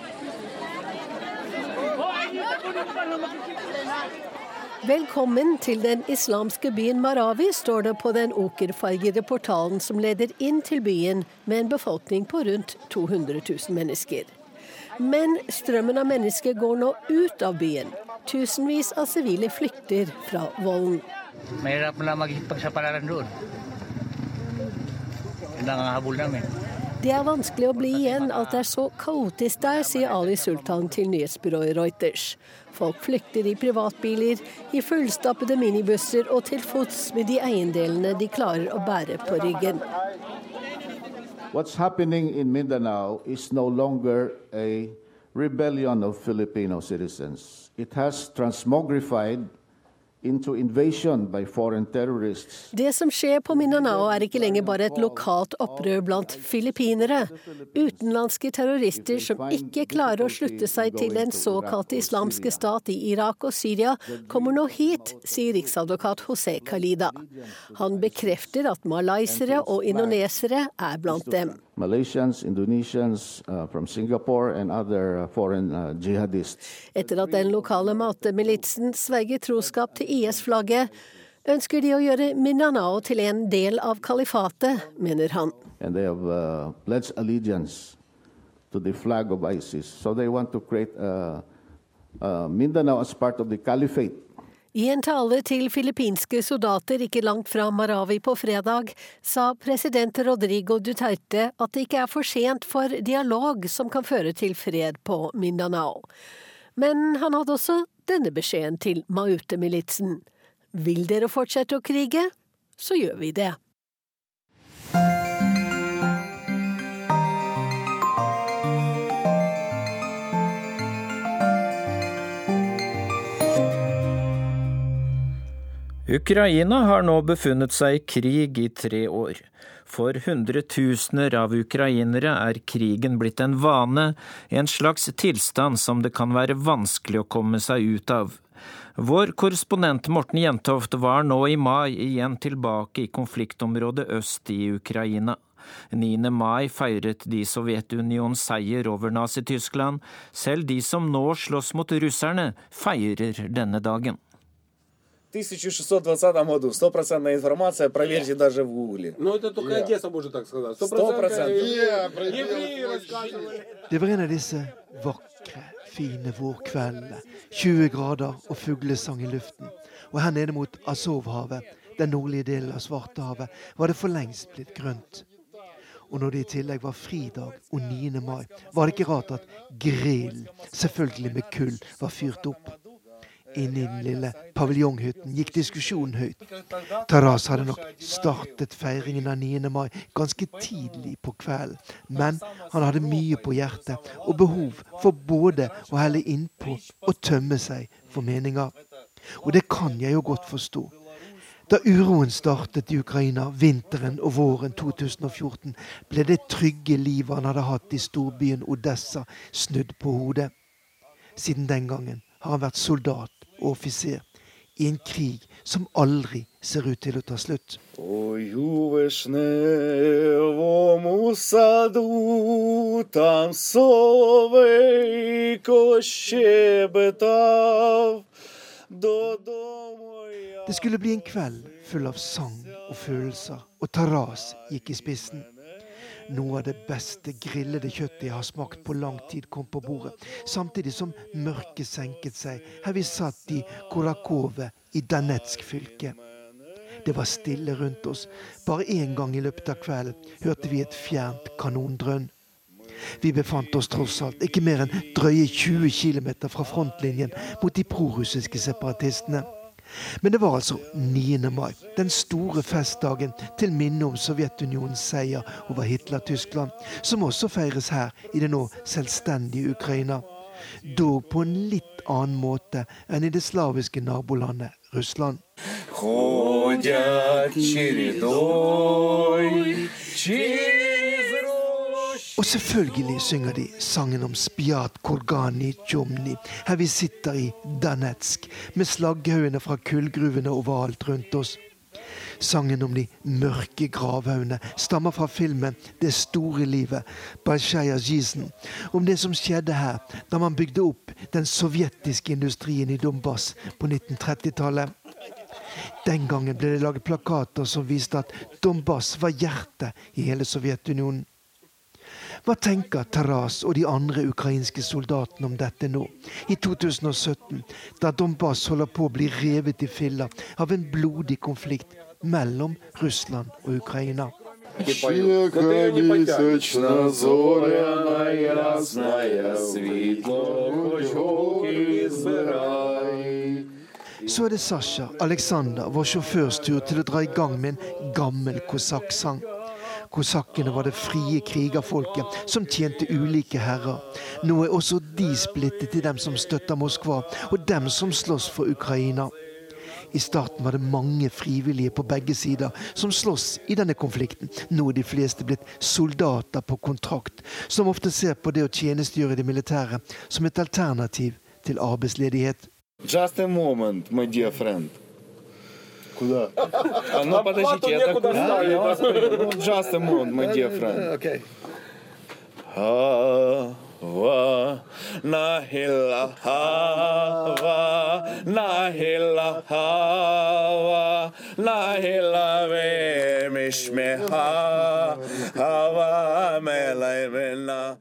Velkommen til den islamske byen Marawi, står det på den okerfargede portalen som leder inn til byen, med en befolkning på rundt 200 000 mennesker. Men strømmen av mennesker går nå ut av byen. Tusenvis av sivile flykter fra volden. Det er vanskelig å bli igjen, at det er så kaotisk der, sier Ali Sultan til nyhetsbyrået Reuters. Folk flykter i privatbiler, i fullstappede minibusser og til fots med de eiendelene de klarer å bære på ryggen. What's happening in Mindanao is no longer a rebellion of Filipino citizens. It has transmogrified det som skjer på Mindanao er ikke lenger bare et lokalt opprør blant filippinere. Utenlandske terrorister som ikke klarer å slutte seg til den såkalte islamske stat i Irak og Syria, kommer nå hit, sier riksadvokat José Khalida. Han bekrefter at malaysere og indonesere er blant dem. Malaysians, Indonesians, uh, from Singapore, and other uh, foreign uh, jihadists. Etter at den lokale matemilitsen sverger troskap til IS-flagget, ønsker de å gjøre Mindanao til en del av kalifatet, mener han. And they have uh, to the flag of ISIS. So they want to create uh, uh, Mindanao as part of the caliphate. I en tale til filippinske soldater ikke langt fra Marawi på fredag, sa president Rodrigo Duterte at det ikke er for sent for dialog som kan føre til fred på Mindanao. Men han hadde også denne beskjeden til Maute-militsen. Vil dere fortsette å krige, så gjør vi det. Ukraina har nå befunnet seg i krig i tre år. For hundretusener av ukrainere er krigen blitt en vane, en slags tilstand som det kan være vanskelig å komme seg ut av. Vår korrespondent Morten Jentoft var nå i mai igjen tilbake i konfliktområdet øst i Ukraina. 9. mai feiret de Sovjetunionens seier over Nazi-Tyskland. Selv de som nå slåss mot russerne, feirer denne dagen. 1620 году. Стопроцентная информация, проверьте даже в Гугле. Ну, это только Yeah. Одесса может так сказать. Сто процентов. Евреи рассказывали. Det var en av disse vakre, fine vårkveldene. 20 grader og fuglesang i luften. Og her nede mot Azovhavet, den nordlige delen av Svartehavet, var det for lengst blitt grønt. Og når det i tillegg var fridag og 9. mai, var det ikke rart at grillen, selvfølgelig med kull, var fyrt opp. I den lille paviljonghytten gikk diskusjonen høyt. Taras hadde nok startet feiringen av 9. mai ganske tidlig på kvelden, men han hadde mye på hjertet og behov for både å helle innpå og tømme seg for meninger. Og det kan jeg jo godt forstå. Da uroen startet i Ukraina vinteren og våren 2014, ble det trygge livet han hadde hatt i storbyen Odessa, snudd på hodet. Siden den gangen har han vært soldat offiser i en krig som aldri ser ut til å ta slutt. Ой, у вишневому саду там соловейко щебетав. Додому Det skulle bli en kveld full av sang og følelser, og Taras gikk i spissen. Noe av det beste grillede kjøttet jeg har smakt på lang tid, kom på bordet, samtidig som mørket senket seg her vi satt i Korakove i Danetsk fylke. Det var stille rundt oss. Bare én gang i løpet av kvelden hørte vi et fjernt kanondrønn. Vi befant oss tross alt ikke mer enn drøye 20 km fra frontlinjen mot de prorussiske separatistene. Men det var altså 9. mai, den store festdagen til minne om Sovjetunionens seier over Hitler-Tyskland, som også feires her i det nå selvstendige Ukraina. Dog på en litt annen måte enn i det slaviske nabolandet Russland. Ходять чередой через Og selvfølgelig synger de sangen om Spjat Korgani Tjomni, her vi sitter i Danetsk, med slagghaugene fra kullgruvene overalt rundt oss. Sangen om de mørke gravhaugene stammer fra filmen 'Det store livet' Balshaja Jisen, om det som skjedde her da man bygde opp den sovjetiske industrien i Donbass på 1930-tallet. Den gangen ble det laget plakater som viste at Donbass var hjertet i hele Sovjetunionen. Hva tenker Taras og de andre ukrainske soldatene om dette nå, i 2017, da Donbas holder på å bli revet i filler av en blodig konflikt mellom Russland og Ukraina? Så er det Sasha Alexander, vår sjåførs tur til å dra i gang med en gammel kosakksang. Kosakkene var det frie krigerfolket som tjente ulike herrer. Nå er også de splittet i dem som støtter Moskva, og dem som slåss for Ukraina. I starten var det mange frivillige på begge sider som slåss i denne konflikten. Nå er de fleste blitt soldater på kontrakt, som ofte ser på det å tjenestegjøre i det militære som et alternativ til arbeidsledighet. Just a moment, my dear friend. Куда? А ну подождите, я такой... Я вас понял. Ну, just a moment, my dear friend. Окей. Hava, nahilla hava, nahilla hava, nahilla ve mishmeha, hava melaimena.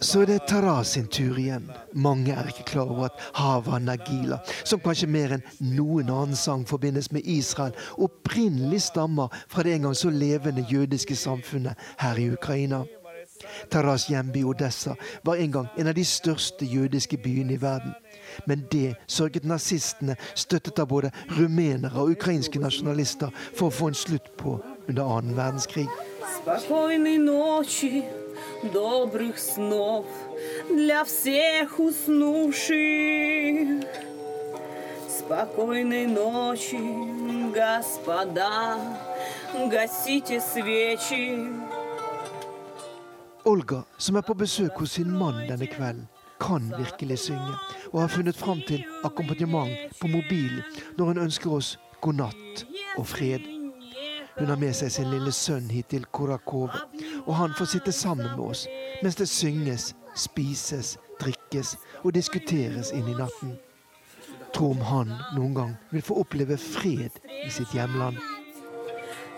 Så det er Taraz sin tur igjen. Mange er ikke klar over at Hava Nagila, som kanskje mer enn noen annen sang forbindes med Israel, opprinnelig stammer fra det en gang så levende jødiske samfunnet her i Ukraina. Taras hjemby i Odessa var en gang en av de største jødiske byene i verden. Men det sørget nazistene, støttet av både rumenere og ukrainske nasjonalister, for å få en slutt på under annen verdenskrig. Spokojnej nochi добрых снов для всех уснувших. Спокойной ночи, господа, гасите свечи. Olga, som er på besøk hos sin mann denne kvelden, kan virkelig synge, og har funnet fram til akkompagnement på mobilen når hun ønsker oss god natt og fred. Hun har med seg sin lille sønn hit til Korakove, og han får sitte sammen med oss mens det synges, spises, drikkes og diskuteres inn i natten. Tro om han noen gang vil få oppleve fred i sitt hjemland.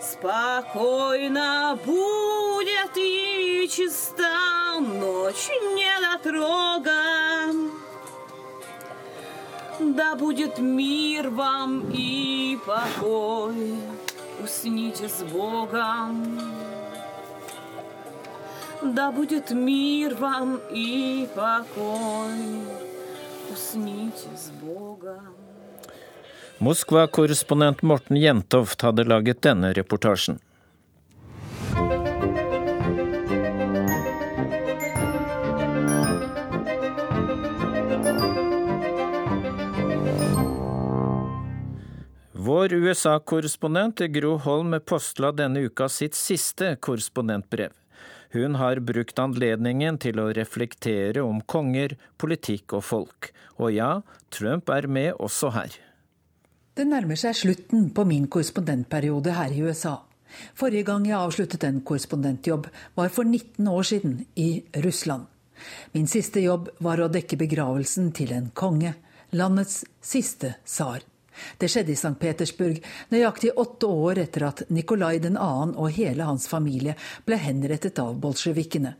Спокойно будет и чиста ночь недотрога. Да будет мир вам и покой, усните с Богом. Да будет мир вам и покой, усните с Богом. Moskva-korrespondent Morten Jentoft hadde laget denne reportasjen. Vår USA-korrespondent Gro Holm postla denne uka sitt siste korrespondentbrev. Hun har brukt anledningen til å reflektere om konger, politikk og folk. Og ja, Trump er med også her. Det nærmer seg slutten på min korrespondentperiode her i USA. Forrige gang jeg avsluttet en korrespondentjobb, var for 19 år siden, i Russland. Min siste jobb var å dekke begravelsen til en konge, landets siste tsar. Det skjedde i St. Petersburg, nøyaktig åtte år etter at Nikolai 2. og hele hans familie ble henrettet av bolsjevikene.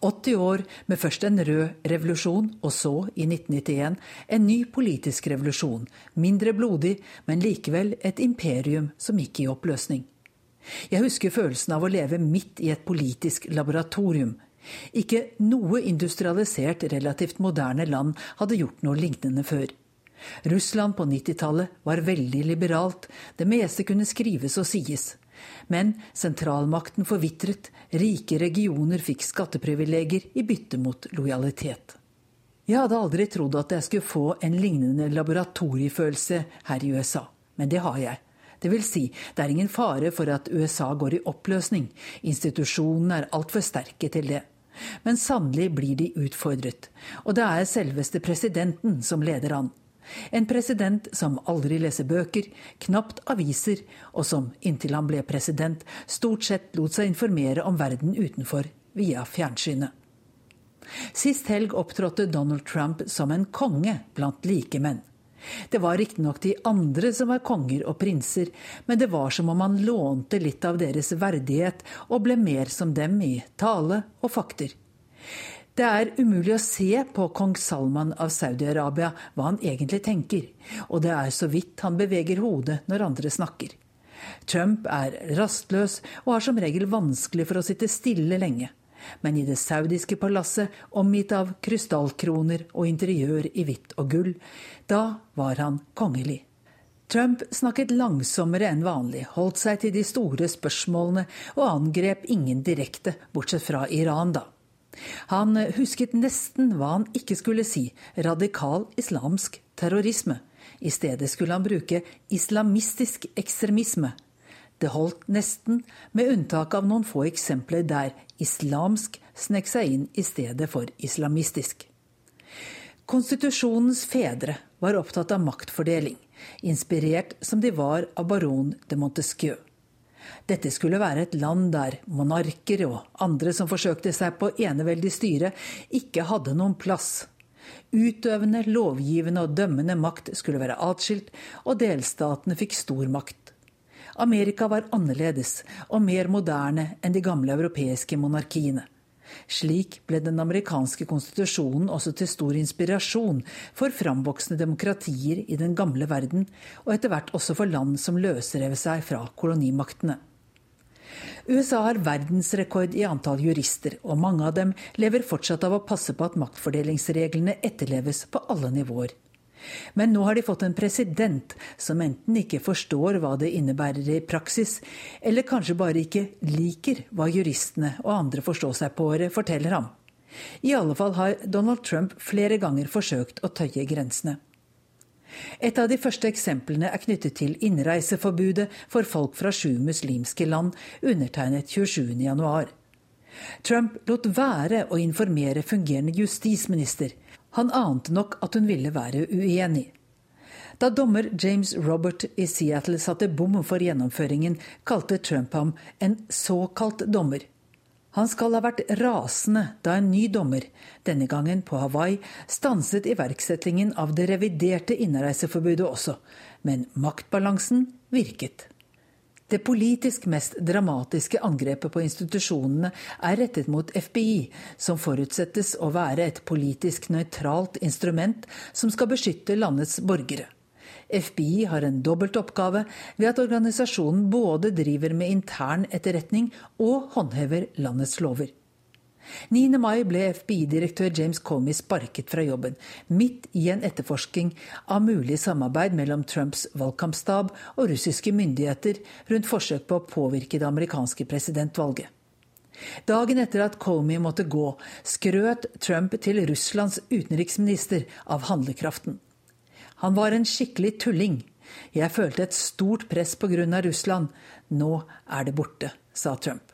80 år med først en rød revolusjon, og så, i 1991, en ny politisk revolusjon. Mindre blodig, men likevel et imperium som gikk i oppløsning. Jeg husker følelsen av å leve midt i et politisk laboratorium. Ikke noe industrialisert, relativt moderne land hadde gjort noe lignende før. Russland på 90-tallet var veldig liberalt, det meste kunne skrives og sies. Men sentralmakten forvitret, rike regioner fikk skatteprivilegier i bytte mot lojalitet. Jeg hadde aldri trodd at jeg skulle få en lignende laboratoriefølelse her i USA, men det har jeg. Det vil si, det er ingen fare for at USA går i oppløsning, institusjonene er altfor sterke til det. Men sannelig blir de utfordret, og det er selveste presidenten som leder an. En president som aldri leser bøker, knapt aviser, og som, inntil han ble president, stort sett lot seg informere om verden utenfor via fjernsynet. Sist helg opptrådte Donald Trump som en konge blant likemenn. Det var riktignok de andre som var konger og prinser, men det var som om han lånte litt av deres verdighet og ble mer som dem i tale og fakter. Det er umulig å se på kong Salman av Saudi-Arabia hva han egentlig tenker, og det er så vidt han beveger hodet når andre snakker. Trump er rastløs og har som regel vanskelig for å sitte stille lenge. Men i det saudiske palasset, omgitt av krystallkroner og interiør i hvitt og gull, da var han kongelig. Trump snakket langsommere enn vanlig, holdt seg til de store spørsmålene og angrep ingen direkte, bortsett fra Iran, da. Han husket nesten hva han ikke skulle si, radikal islamsk terrorisme. I stedet skulle han bruke islamistisk ekstremisme. Det holdt nesten, med unntak av noen få eksempler der islamsk snek seg inn i stedet for islamistisk. Konstitusjonens fedre var opptatt av maktfordeling, inspirert som de var av baron de Montesquieu. Dette skulle være et land der monarker og andre som forsøkte seg på eneveldig styre, ikke hadde noen plass. Utøvende, lovgivende og dømmende makt skulle være atskilt, og delstatene fikk stor makt. Amerika var annerledes og mer moderne enn de gamle europeiske monarkiene. Slik ble den amerikanske konstitusjonen også til stor inspirasjon for framvoksende demokratier i den gamle verden, og etter hvert også for land som løsrev seg fra kolonimaktene. USA har verdensrekord i antall jurister, og mange av dem lever fortsatt av å passe på at maktfordelingsreglene etterleves på alle nivåer. Men nå har de fått en president som enten ikke forstår hva det innebærer i praksis, eller kanskje bare ikke liker hva juristene og andre forstå-seg-på-ere forteller ham. I alle fall har Donald Trump flere ganger forsøkt å tøye grensene. Et av de første eksemplene er knyttet til innreiseforbudet for folk fra sju muslimske land, undertegnet 27.1. Trump lot være å informere fungerende justisminister. Han ante nok at hun ville være uenig. Da dommer James Robert i Seattle satte bom for gjennomføringen, kalte Trump ham en såkalt dommer. Han skal ha vært rasende da en ny dommer, denne gangen på Hawaii, stanset iverksettingen av det reviderte innreiseforbudet også, men maktbalansen virket. Det politisk mest dramatiske angrepet på institusjonene er rettet mot FBI, som forutsettes å være et politisk nøytralt instrument som skal beskytte landets borgere. FBI har en dobbelt oppgave ved at organisasjonen både driver med intern etterretning og håndhever landets lover. 9. mai ble FBI-direktør James Comey sparket fra jobben, midt i en etterforsking av mulig samarbeid mellom Trumps valgkampstab og russiske myndigheter rundt forsøk på å påvirke det amerikanske presidentvalget. Dagen etter at Comey måtte gå, skrøt Trump til Russlands utenriksminister av handlekraften. Han var en skikkelig tulling. Jeg følte et stort press pga. Russland. Nå er det borte, sa Trump.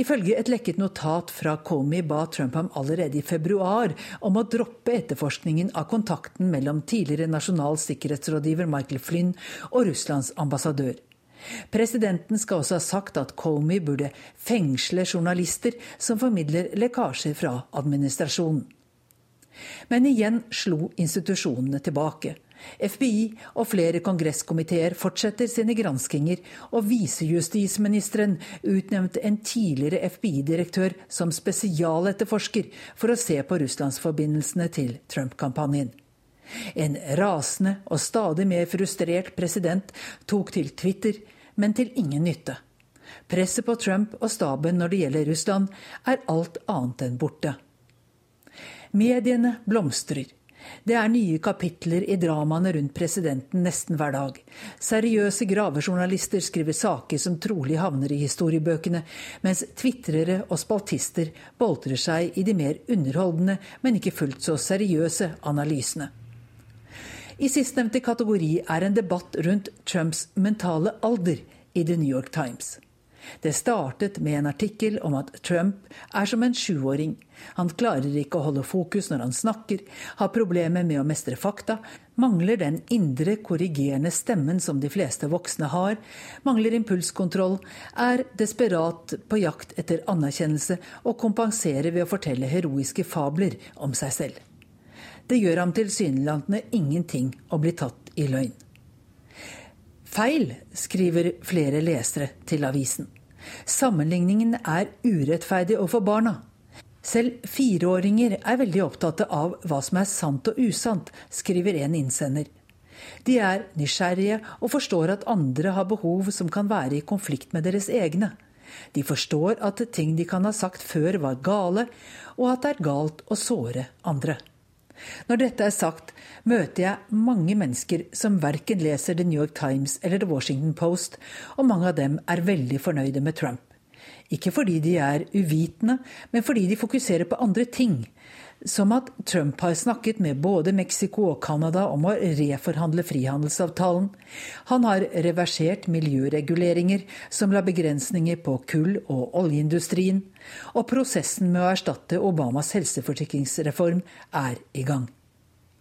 Ifølge et lekket notat fra Comey ba Trump ham allerede i februar om å droppe etterforskningen av kontakten mellom tidligere nasjonal sikkerhetsrådgiver Michael Flynn og Russlands ambassadør. Presidenten skal også ha sagt at Comey burde fengsle journalister som formidler lekkasjer fra administrasjonen. Men igjen slo institusjonene tilbake. FBI og flere kongresskomiteer fortsetter sine granskinger, og visejustisministeren utnevnte en tidligere FBI-direktør som spesialetterforsker for å se på russlandsforbindelsene til Trump-kampanjen. En rasende og stadig mer frustrert president tok til Twitter, men til ingen nytte. Presset på Trump og staben når det gjelder Russland, er alt annet enn borte. Mediene blomstrer. Det er nye kapitler i dramaene rundt presidenten nesten hver dag. Seriøse gravejournalister skriver saker som trolig havner i historiebøkene, mens tvitrere og spaltister boltrer seg i de mer underholdende, men ikke fullt så seriøse analysene. I sistnevnte kategori er en debatt rundt Trumps mentale alder i The New York Times. Det startet med en artikkel om at Trump er som en sjuåring. Han klarer ikke å holde fokus når han snakker, har problemer med å mestre fakta, mangler den indre korrigerende stemmen som de fleste voksne har, mangler impulskontroll, er desperat på jakt etter anerkjennelse og kompenserer ved å fortelle heroiske fabler om seg selv. Det gjør ham tilsynelatende ingenting å bli tatt i løgn. Feil, skriver flere lesere til avisen. Sammenligningen er urettferdig overfor barna. Selv fireåringer er veldig opptatt av hva som er sant og usant, skriver en innsender. De er nysgjerrige og forstår at andre har behov som kan være i konflikt med deres egne. De forstår at ting de kan ha sagt før var gale, og at det er galt å såre andre. Når dette er sagt, møter jeg mange mennesker som verken leser The New York Times eller The Washington Post, og mange av dem er veldig fornøyde med Trump. Ikke fordi de er uvitende, men fordi de fokuserer på andre ting. Som at Trump har snakket med både Mexico og Canada om å reforhandle frihandelsavtalen. Han har reversert miljøreguleringer som la begrensninger på kull- og oljeindustrien. Og prosessen med å erstatte Obamas helseforsikringsreform er i gang.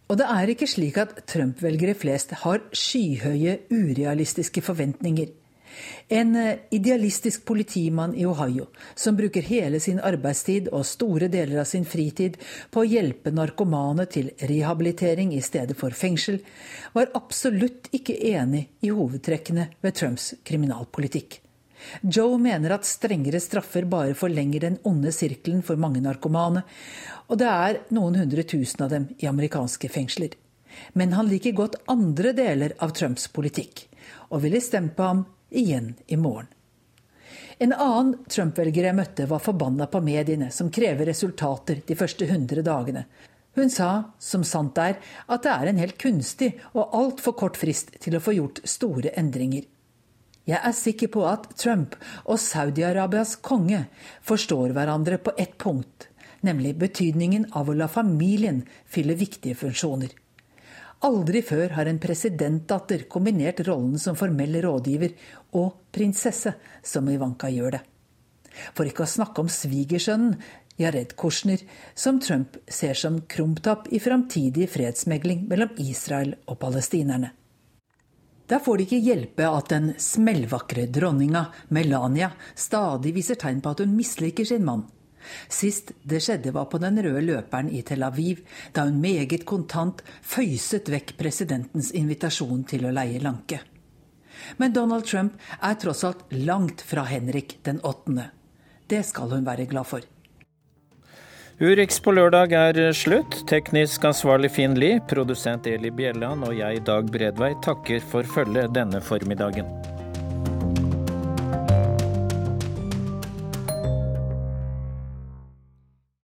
Og det er ikke slik at Trump-velgere flest har skyhøye, urealistiske forventninger. En eh, idealistisk politimann i Ohio som bruker hele sin arbeidstid og store deler av sin fritid på å hjelpe narkomane til rehabilitering i stedet for fengsel, var absolutt ikke enig i hovedtrekkene ved Trumps kriminalpolitikk. Joe mener at strengere straffer bare forlenger den onde sirkelen for mange narkomane, og det er noen hundre tusen av dem i amerikanske fengsler. Men han liker godt andre deler av Trumps politikk, og ville stemt på ham igjen i morgen. En annen Trump-velger jeg møtte, var forbanna på mediene, som krever resultater de første 100 dagene. Hun sa, som sant er, at det er en helt kunstig og altfor kort frist til å få gjort store endringer. Jeg er sikker på at Trump og Saudi-Arabias konge forstår hverandre på ett punkt, nemlig betydningen av å la familien fylle viktige funksjoner. Aldri før har en presidentdatter kombinert rollen som formell rådgiver og prinsesse, som Ivanka gjør det. For ikke å snakke om svigersønnen, Jared Kushner, som Trump ser som krumtapp i framtidig fredsmegling mellom Israel og palestinerne. Da får det ikke hjelpe at den smellvakre dronninga Melania stadig viser tegn på at hun misliker sin mann. Sist det skjedde, var på den røde løperen i Tel Aviv, da hun meget kontant føyset vekk presidentens invitasjon til å leie lanke. Men Donald Trump er tross alt langt fra Henrik den åttende. Det skal hun være glad for. Urix på lørdag er slutt. Teknisk ansvarlig Finn Lie, produsent Eli Bjelland og jeg, Dag Bredvei, takker for følget denne formiddagen.